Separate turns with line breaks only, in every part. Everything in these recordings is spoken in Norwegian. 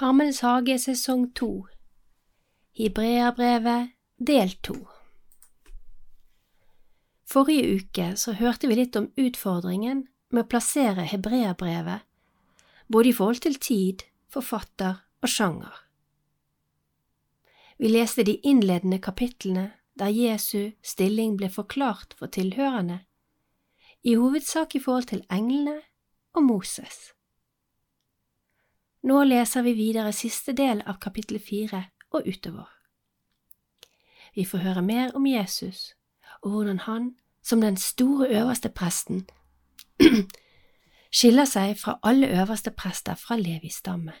Karmels hage sesong to Hebreabrevet del to Forrige uke så hørte vi litt om utfordringen med å plassere hebreabrevet, både i forhold til tid, forfatter og sjanger. Vi leste de innledende kapitlene der Jesu stilling ble forklart for tilhørende, i hovedsak i forhold til englene og Moses. Nå leser vi videre siste del av kapittel fire og utover. Vi får høre mer om Jesus og hvordan han, som den store øverste presten, skiller seg fra alle øverste prester fra Levis stamme,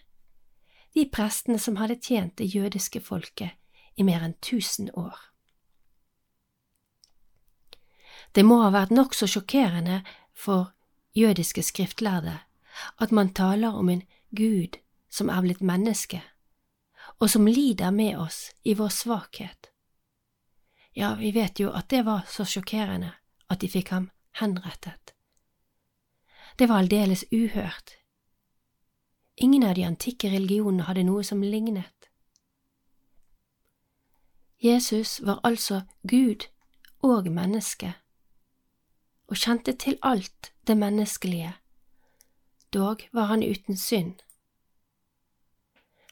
de prestene som hadde tjent det jødiske folket i mer enn tusen år. Det må ha vært nokså sjokkerende for jødiske skriftlærde at man taler om en Gud som er blitt menneske, og som lider med oss i vår svakhet. Ja, vi vet jo at det var så sjokkerende at de fikk ham henrettet. Det var aldeles uhørt. Ingen av de antikke religionene hadde noe som lignet. Jesus var altså Gud og menneske, og kjente til alt det menneskelige dog var han uten synd.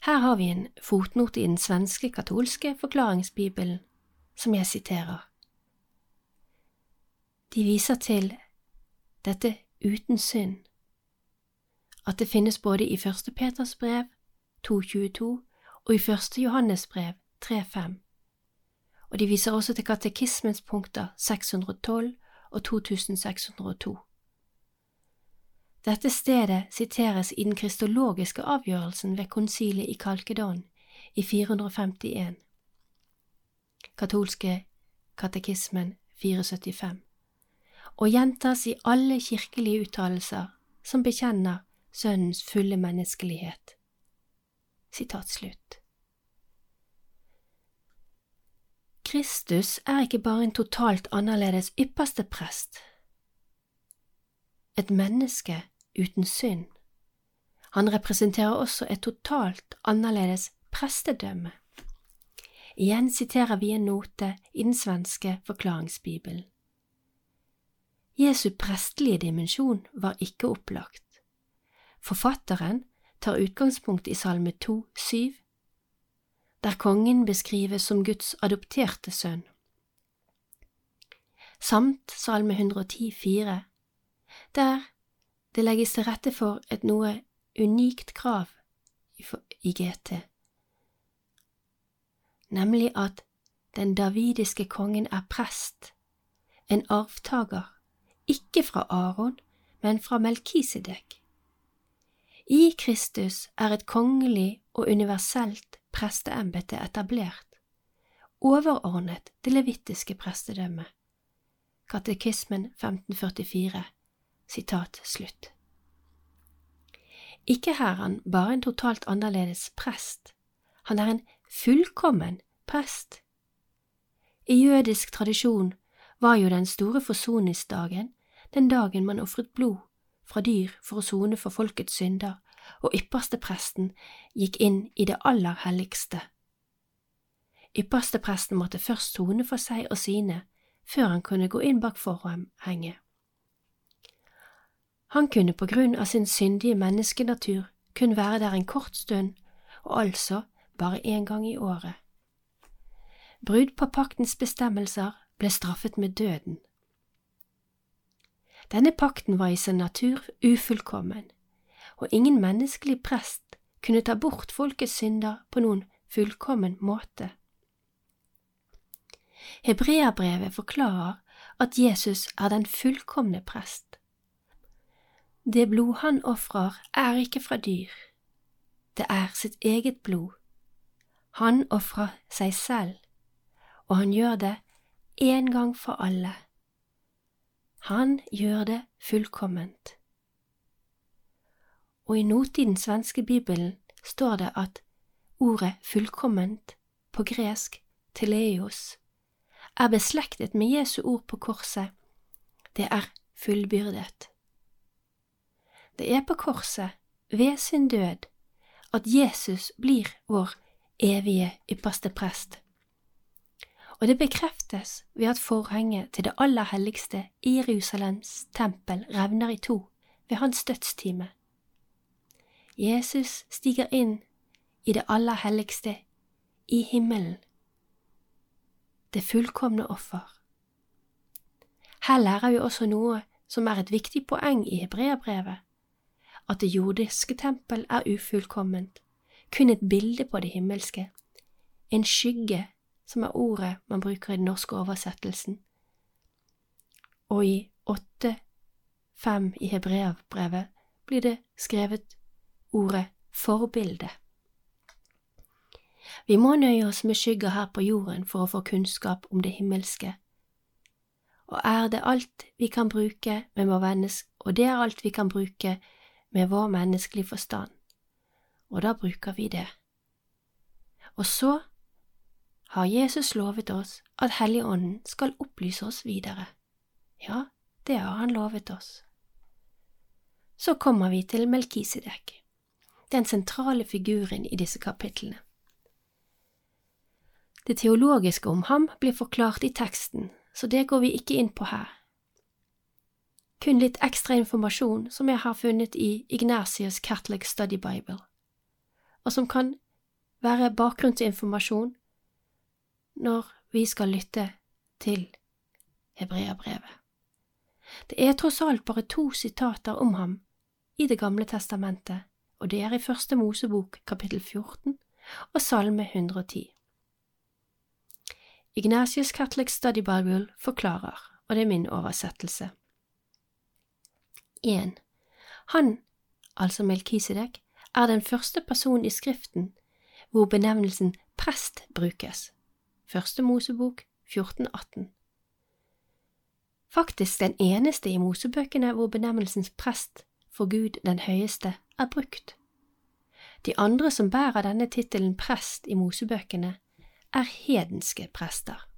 Her har vi en fotnote i den svenske katolske forklaringsbibelen, som jeg siterer. De viser til dette uten synd, at det finnes både i Første Peters brev 2.22 og i Første Johannes brev 3.5, og de viser også til katekismens punkter 612 og 2602. Dette stedet siteres i den kristologiske avgjørelsen ved konsilet i Kalkedon i 451, katolske katekismen 475, og gjentas i alle kirkelige uttalelser som bekjenner Sønnens fulle menneskelighet. Sitat slutt. Kristus er ikke bare en totalt annerledes ypperste prest, et menneske uten synd. Han representerer også et totalt annerledes prestedømme. Igjen siterer vi en note i den svenske forklaringsbibelen. Jesu prestelige dimensjon var ikke opplagt. Forfatteren tar utgangspunkt i Salme 2, 7, der kongen beskrives som Guds adopterte sønn, samt Salme 110, 110,4, der det legges til rette for et noe unikt krav i GT, nemlig at den davidiske kongen er prest, en arvtaker, ikke fra Aron, men fra Melkisedek. I Kristus er et kongelig og universelt presteembete etablert, overordnet det levittiske prestedømmet. Katekismen 1544 Sitat slutt. Ikke er han bare en totalt annerledes prest, han er en fullkommen prest. I jødisk tradisjon var jo den store forsoningsdagen den dagen man ofret blod fra dyr for å sone for folkets synder, og ypperstepresten gikk inn i det aller helligste. Ypperstepresten måtte først sone for seg og sine før han kunne gå inn bak forhenget. Han kunne på grunn av sin syndige menneskenatur kun være der en kort stund, og altså bare én gang i året. Brudd på paktens bestemmelser ble straffet med døden. Denne pakten var i sin natur ufullkommen, og ingen menneskelig prest kunne ta bort folkets synder på noen fullkommen måte. Hebreabrevet forklarer at Jesus er den fullkomne prest. Det blod han ofrer, er ikke fra dyr, det er sitt eget blod. Han ofrer seg selv, og han gjør det én gang for alle. Han gjør det fullkomment. Og i notiden svenske bibelen står det at ordet fullkomment, på gresk teleios, er beslektet med Jesu ord på korset, det er fullbyrdet. Det er på korset, ved sin død, at Jesus blir vår evige ypperste prest. Og det bekreftes ved at forhenget til det aller helligste i Jerusalems tempel revner i to ved hans dødstime. Jesus stiger inn i det aller helligste, i himmelen, det fullkomne offer. Her lærer vi også noe som er et viktig poeng i hebreerbrevet, at det jordiske tempel er ufullkomment, kun et bilde på det himmelske, en skygge, som er ordet man bruker i den norske oversettelsen, og i åtte fem i hebreabrevet blir det skrevet ordet forbilde. Vi må nøye oss med skygger her på jorden for å få kunnskap om det himmelske. Og er det alt vi kan bruke vi må vennes, og det er alt vi kan bruke med vår menneskelige forstand, og da bruker vi det. Og så har Jesus lovet oss at Helligånden skal opplyse oss videre. Ja, det har han lovet oss. Så kommer vi til Melkisedek, den sentrale figuren i disse kapitlene. Det teologiske om ham blir forklart i teksten, så det går vi ikke inn på her. Kun litt ekstra informasjon som jeg har funnet i Ignatius Catholic Study Bible, og som kan være bakgrunnsinformasjon når vi skal lytte til hebreabrevet. Det er tross alt bare to sitater om ham i Det gamle testamentet, og det er i Første Mosebok kapittel 14 og Salme 110. Ignatius Catholic Study Bible forklarer, og det er min oversettelse. 1. Han, altså Melkisedek, er den første person i Skriften hvor benevnelsen prest brukes. Første Mosebok 1418. Faktisk den eneste i Mosebøkene hvor benevnelsen prest for Gud den høyeste er brukt. De andre som bærer denne tittelen prest i Mosebøkene, er hedenske prester.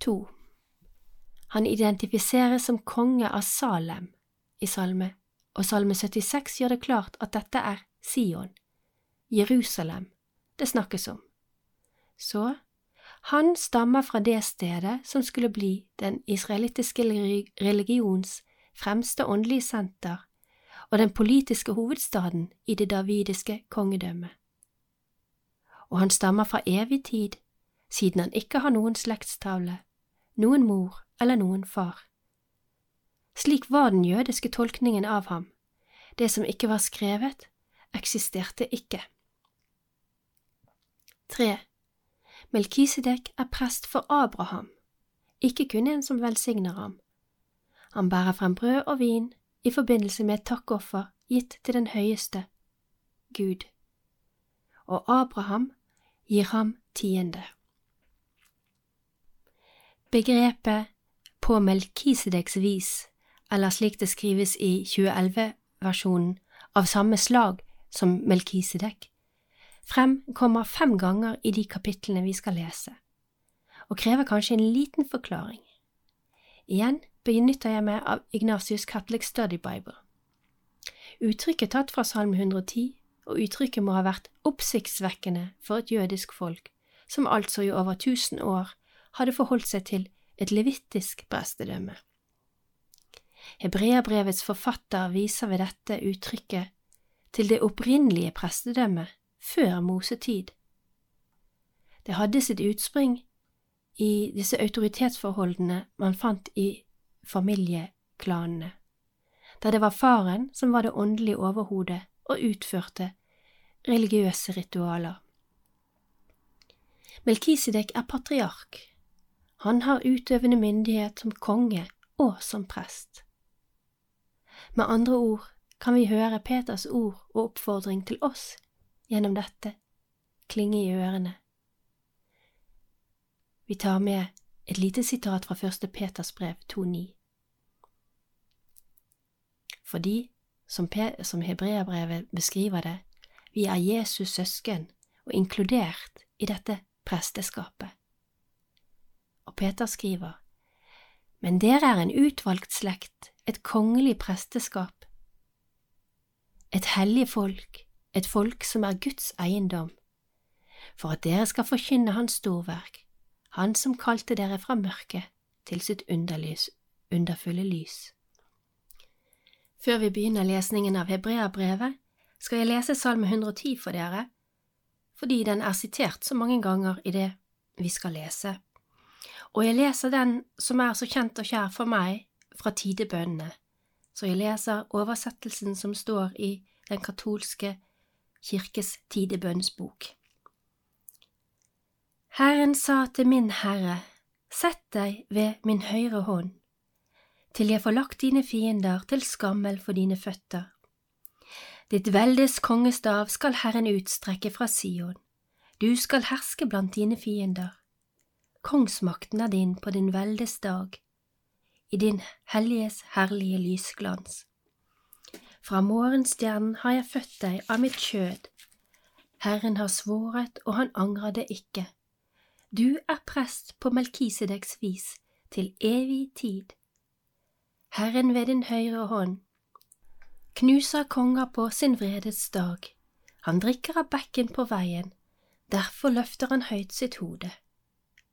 2. Han identifiseres som konge av Salem i Salme, og Salme 76 gjør det klart at dette er Sion, Jerusalem, det snakkes om. Så han stammer fra det stedet som skulle bli den israelittiske religions fremste åndelige senter og den politiske hovedstaden i det davidiske kongedømmet. Og han stammer fra evig tid, siden han ikke har noen slektstavle, noen mor eller noen far. Slik var den jødiske tolkningen av ham, det som ikke var skrevet, eksisterte ikke. 3. Melkisedek er prest for Abraham, ikke kun en som velsigner ham. Han bærer frem brød og vin i forbindelse med et takkoffer gitt til den høyeste, Gud, og Abraham gir ham tiende. Begrepet på Melkisedeks vis, eller slik det skrives i 2011-versjonen av samme slag som Melkisedek, fremkommer fem ganger i de kapitlene vi skal lese, og krever kanskje en liten forklaring. Igjen benytter jeg meg av Ignatius Catholic Study Bible. Uttrykket tatt fra Salm 110, og uttrykket må ha vært oppsiktsvekkende for et jødisk folk, som altså i over tusen år hadde forholdt seg til et levittisk prestedømme. Hebreabrevets forfatter viser ved dette uttrykket til det opprinnelige prestedømmet før Mosetid. Det hadde sitt utspring i disse autoritetsforholdene man fant i familieklanene, der det var faren som var det åndelige overhodet og utførte religiøse ritualer. Melkisedek er patriark. Han har utøvende myndighet som konge og som prest. Med andre ord kan vi høre Peters ord og oppfordring til oss gjennom dette klinge i ørene. Vi tar med et lite sitat fra første Peters brev 2.9. Fordi, som, som hebreabrevet beskriver det, vi er Jesus søsken og inkludert i dette presteskapet. Og Peter skriver, Men dere er en utvalgt slekt, et kongelig presteskap. et hellig folk, et folk som er Guds eiendom, for at dere skal forkynne Hans storverk, Han som kalte dere fra mørket til sitt underlys, underfulle lys. Før vi begynner lesningen av Hebreabrevet, skal jeg lese Salme 110 for dere, fordi den er sitert så mange ganger i det vi skal lese, og jeg leser den som er så kjent og kjær for meg fra tidebønnene, så jeg leser oversettelsen som står i den katolske kirkes tidebønnsbok. Herren sa til min Herre, sett deg ved min høyre hånd, til jeg får lagt dine fiender til skammel for dine føtter. Ditt veldes kongestav skal Herren utstrekke fra Sion, du skal herske blant dine fiender. Kongsmakten er din på din veldes dag, i din helliges herlige lysglans. Fra morgenstjernen har jeg født deg av mitt kjød. Herren har svoret, og han angrer det ikke. Du er prest på Melkisedeks vis til evig tid. Herren ved din høyre hånd knuser konger på sin vredes dag. Han drikker av bekken på veien, derfor løfter han høyt sitt hode.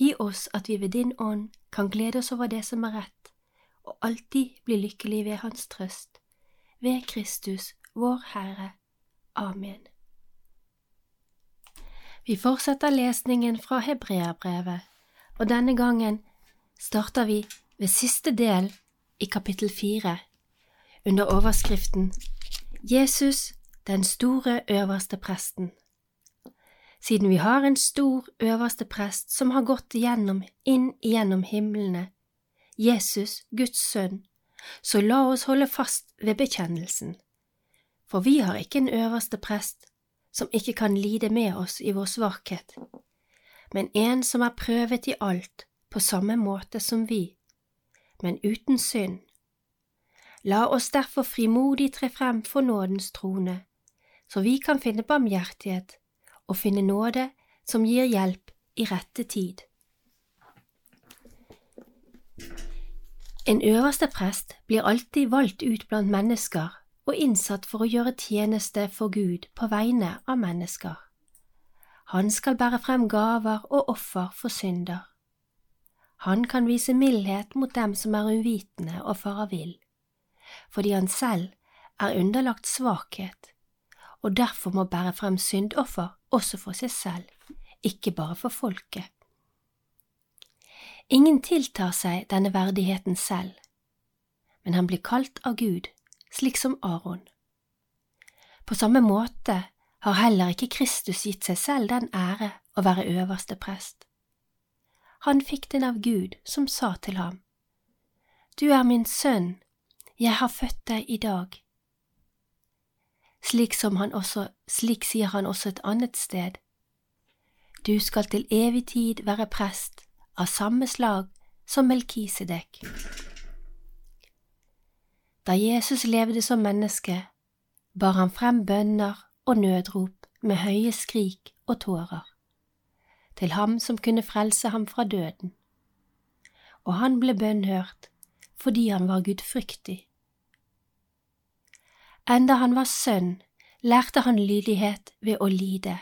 Gi oss at vi ved din ånd kan glede oss over det som er rett, og alltid bli lykkelig ved Hans trøst. Ved Kristus, vår Herre. Amen. Vi fortsetter lesningen fra Hebreabrevet, og denne gangen starter vi ved siste del i kapittel fire, under overskriften Jesus, den store øverste presten. Siden vi har en stor øverste prest som har gått igjennom inn igjennom himlene, Jesus, Guds sønn, så la oss holde fast ved bekjennelsen. For vi har ikke en øverste prest som ikke kan lide med oss i vår svakhet, men en som er prøvet i alt på samme måte som vi, men uten synd. La oss derfor frimodig tre frem for nådens trone, så vi kan finne barmhjertighet og finne nåde som gir hjelp i rette tid. En øverste prest blir alltid valgt ut blant mennesker og innsatt for å gjøre tjeneste for Gud på vegne av mennesker. Han skal bære frem gaver og offer for synder. Han kan vise mildhet mot dem som er uvitende og farer vill, fordi han selv er underlagt svakhet og derfor må bære frem syndoffer også for seg selv, ikke bare for folket. Ingen tiltar seg denne verdigheten selv, men han blir kalt av Gud, slik som Aron. På samme måte har heller ikke Kristus gitt seg selv den ære å være øverste prest. Han fikk den av Gud, som sa til ham, Du er min sønn, jeg har født deg i dag. Slik, også, slik sier han også et annet sted, Du skal til evig tid være prest av samme slag som Melkisedek. Da Jesus levde som menneske, bar han frem bønner og nødrop med høye skrik og tårer, til ham som kunne frelse ham fra døden, og han ble bønnhørt fordi han var gudfryktig. Enda han var sønn, lærte han lydighet ved å lide.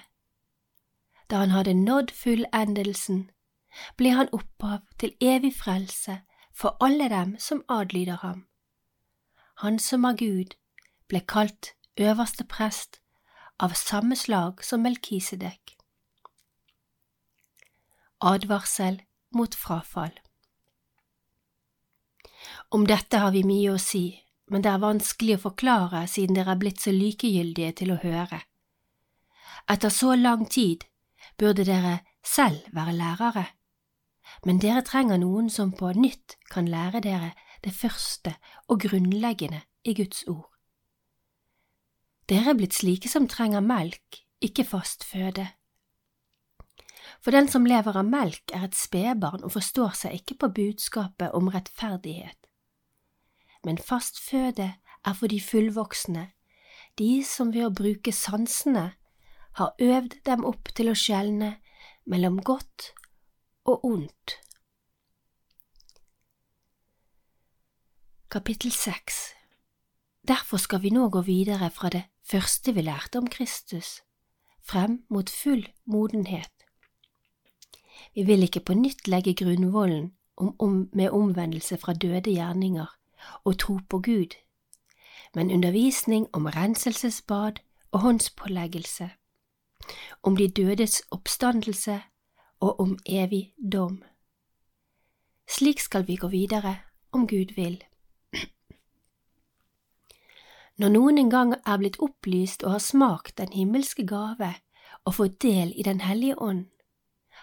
Da han hadde nådd fullendelsen, ble han opphav til evig frelse for alle dem som adlyder ham. Han som av Gud, ble kalt øverste prest av samme slag som Melkisedek. Advarsel mot frafall Om dette har vi mye å si, men det er vanskelig å forklare siden dere er blitt så likegyldige til å høre. Etter så lang tid burde dere selv være lærere men dere trenger noen som på nytt kan lære dere det første og grunnleggende i Guds ord. Dere er blitt slike som trenger melk, ikke fast føde. For den som lever av melk, er et spedbarn og forstår seg ikke på budskapet om rettferdighet. Men fast føde er for de fullvoksne, de som ved å bruke sansene har øvd dem opp til å skjelne mellom godt og ondt. Kapittel 6 Derfor skal vi nå gå videre fra det første vi lærte om Kristus, frem mot full modenhet. Vi vil ikke på nytt legge grunnvollen om, om, med omvendelse fra døde gjerninger og tro på Gud, men undervisning om renselsesbad og håndspåleggelse, om de dødes oppstandelse og om evig dom. Slik skal vi gå videre, om Gud vil. Når noen en gang er blitt opplyst og har smakt den himmelske gave og fått del i Den hellige ånd,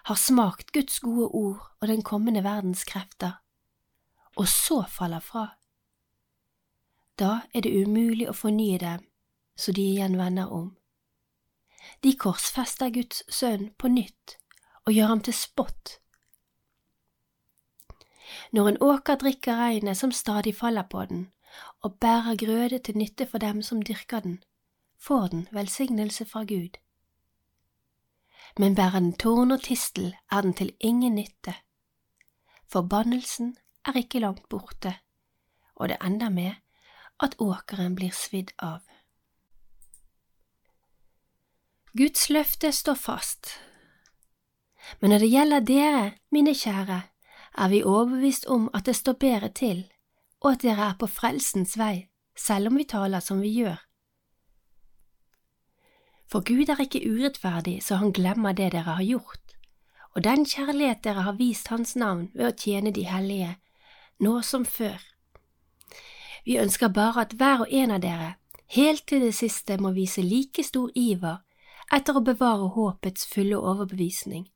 har smakt Guds gode ord og den kommende verdens krefter, og så faller fra, da er det umulig å fornye dem så de igjen vender om. De korsfester Guds sønn på nytt og gjør ham til spott. Når en åker drikker regnet som stadig faller på den, og bærer grøde til nytte for dem som dyrker den, får den velsignelse fra Gud. Men bærer den torn og tistel, er den til ingen nytte. Forbannelsen er ikke langt borte, og det ender med at åkeren blir svidd av. Guds løfte står fast, men når det gjelder dere, mine kjære, er vi overbevist om at det står bedre til, og at dere er på frelsens vei, selv om vi taler som vi gjør. For Gud er ikke urettferdig så han glemmer det dere har gjort, og den kjærlighet dere har vist Hans navn ved å tjene de hellige, nå som før. Vi ønsker bare at hver og en av dere, helt til det siste, må vise like stor iver etter å bevare håpets fulle overbevisning.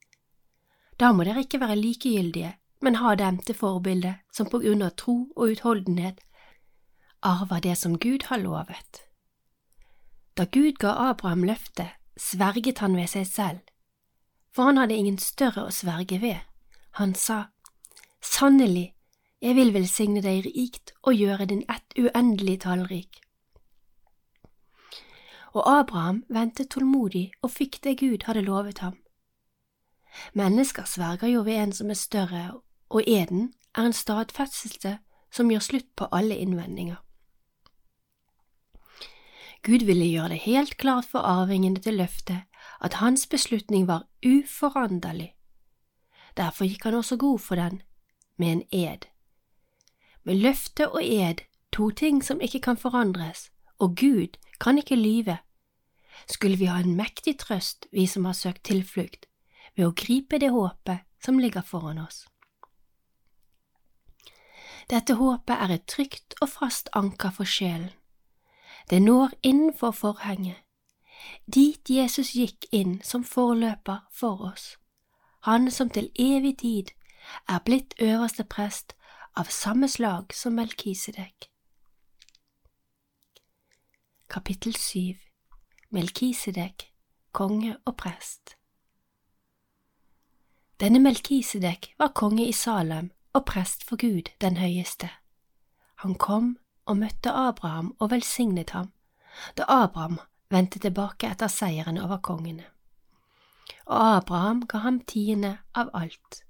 Da må dere ikke være likegyldige, men ha dem til forbilde som på grunn av tro og utholdenhet arver det som Gud har lovet. Da Gud ga Abraham løftet, sverget han ved seg selv, for han hadde ingen større å sverge ved. Han sa, Sannelig, jeg vil velsigne deg rikt og gjøre din ett uendelig tallrik. Og Abraham ventet tålmodig og fikk det Gud hadde lovet ham. Mennesker sverger jo ved en som er større, og eden er en stadfestelse som gjør slutt på alle innvendinger. Gud ville gjøre det helt klart for arvingene til løftet at hans beslutning var uforanderlig. Derfor gikk han også god for den, med en ed. Med løfte og ed, to ting som ikke kan forandres, og Gud kan ikke lyve, skulle vi ha en mektig trøst, vi som har søkt tilflukt, ved å gripe det håpet som ligger foran oss. Dette håpet er et trygt og fast anker for sjelen. Det når innenfor forhenget, dit Jesus gikk inn som forløper for oss, han som til evig tid er blitt øverste prest av samme slag som Melkisedek. Kapittel 7 Melkisedek, konge og prest denne Melkisedek var konge i Salem og prest for Gud den høyeste. Han kom og møtte Abraham og velsignet ham, da Abraham vendte tilbake etter seieren over kongene. Og Abraham ga ham tiende av alt.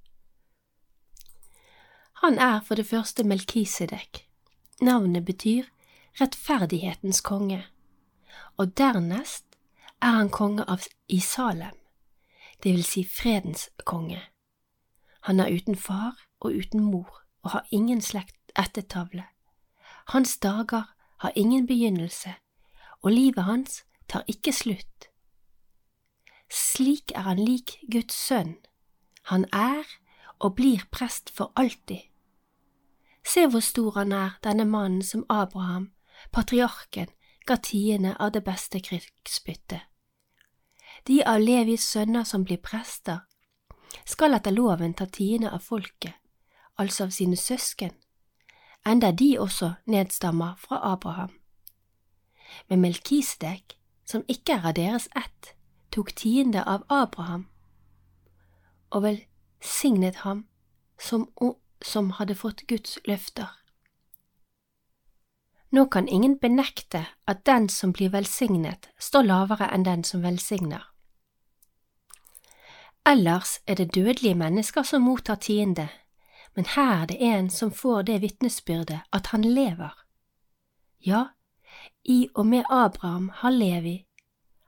Han er for det første Melkisedek. Navnet betyr rettferdighetens konge, og dernest er han konge av Isalem det vil si fredens konge. Han er uten far og uten mor og har ingen slekt ettertavle. Hans dager har ingen begynnelse, og livet hans tar ikke slutt. Slik er han lik Guds sønn. Han er og blir prest for alltid. Se hvor stor han er, denne mannen som Abraham, patriarken, ga tiende av det beste krigsbyttet de av Levis sønner som blir prester, skal etter loven ta tiende av folket, altså av sine søsken, enda de også nedstammer fra Abraham. men Melkisedek, som ikke er av deres ett, tok tiende av Abraham og velsignet ham som, som hadde fått Guds løfter. Nå kan ingen benekte at den som blir velsignet, står lavere enn den som velsigner. Ellers er det dødelige mennesker som mottar tiende, men her er det en som får det vitnesbyrdet at han lever. Ja, i og med Abraham har Levi,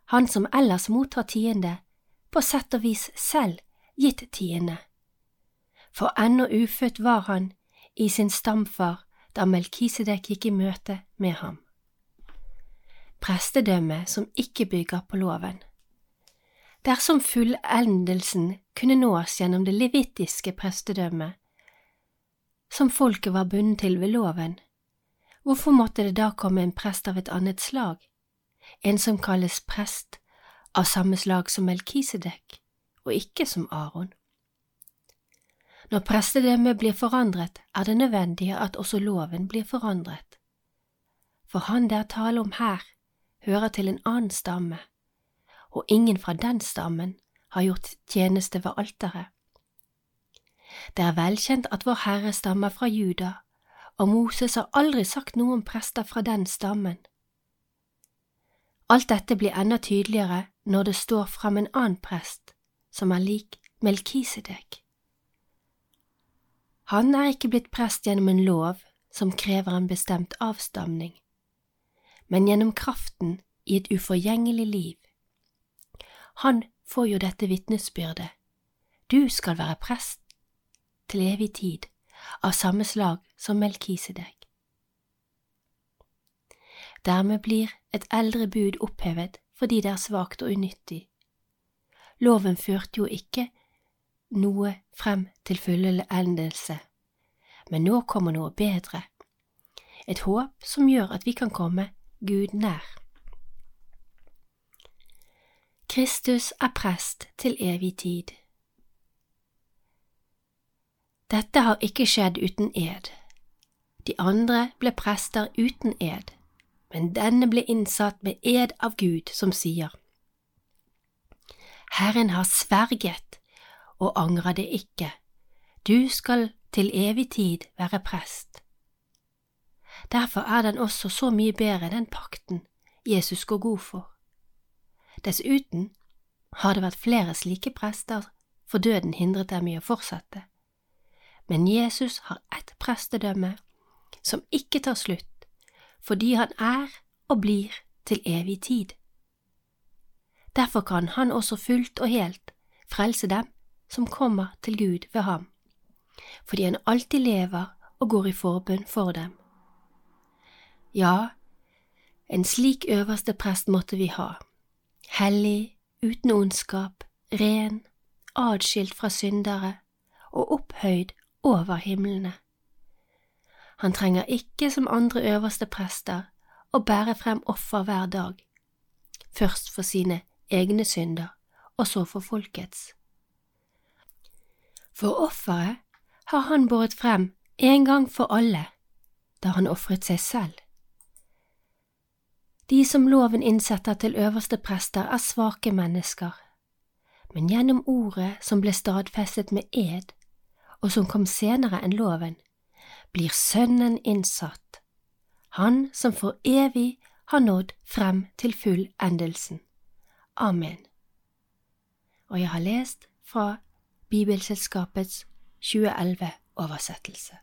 han som ellers mottar tiende, på sett og vis selv gitt tiende. For ennå ufødt var han i sin stamfar da Melkisedek gikk i møte med ham. Prestedømme som ikke bygger på loven. Dersom fullendelsen kunne nås gjennom det levittiske prestedømmet, som folket var bundet til ved loven, hvorfor måtte det da komme en prest av et annet slag, en som kalles prest av samme slag som Melkisedek, og ikke som Aron? Når prestedømmet blir forandret, er det nødvendig at også loven blir forandret. For han det er tale om her, hører til en annen stamme, og ingen fra den stammen har gjort tjeneste ved alteret. Det er velkjent at Vår Herre stammer fra Juda, og Moses har aldri sagt noe om prester fra den stammen. Alt dette blir enda tydeligere når det står fram en annen prest, som er lik Melkisedek. Han er ikke blitt prest gjennom en lov som krever en bestemt avstamning, men gjennom kraften i et uforgjengelig liv. Han får jo dette vitnesbyrdet, du skal være prest til evig tid, av samme slag som Melkisedek. Dermed blir et eldre bud opphevet fordi det er svakt og unyttig. Loven førte jo ikke noe frem til fullendelse, men nå kommer noe bedre, et håp som gjør at vi kan komme Gud nær. Kristus er prest til evig tid. Dette har ikke skjedd uten ed. De andre ble prester uten ed, men denne ble innsatt med ed av Gud, som sier, Herren har sverget og angra det ikke. Du skal til evig tid være prest. Derfor er den også så mye bedre, den pakten Jesus går god for. Dessuten har det vært flere slike prester, for døden hindret dem i å fortsette. Men Jesus har ett prestedømme som ikke tar slutt, fordi han er og blir til evig tid. Derfor kan han også fullt og helt frelse dem som kommer til Gud ved ham, fordi han alltid lever og går i forbønn for dem. Ja, en slik øverste prest måtte vi ha, hellig, uten ondskap, ren, adskilt fra syndere og opphøyd over himlene. Han trenger ikke som andre øverste prester å bære frem offer hver dag, først for sine egne synder og så for folkets. For offeret har han båret frem en gang for alle, da han ofret seg selv. De som loven innsetter til øverste prester, er svake mennesker, men gjennom ordet som ble stadfestet med ed, og som kom senere enn loven, blir Sønnen innsatt, han som for evig har nådd frem til fullendelsen. Amen. Og jeg har lest fra Bibelselskapets 2011-oversettelse.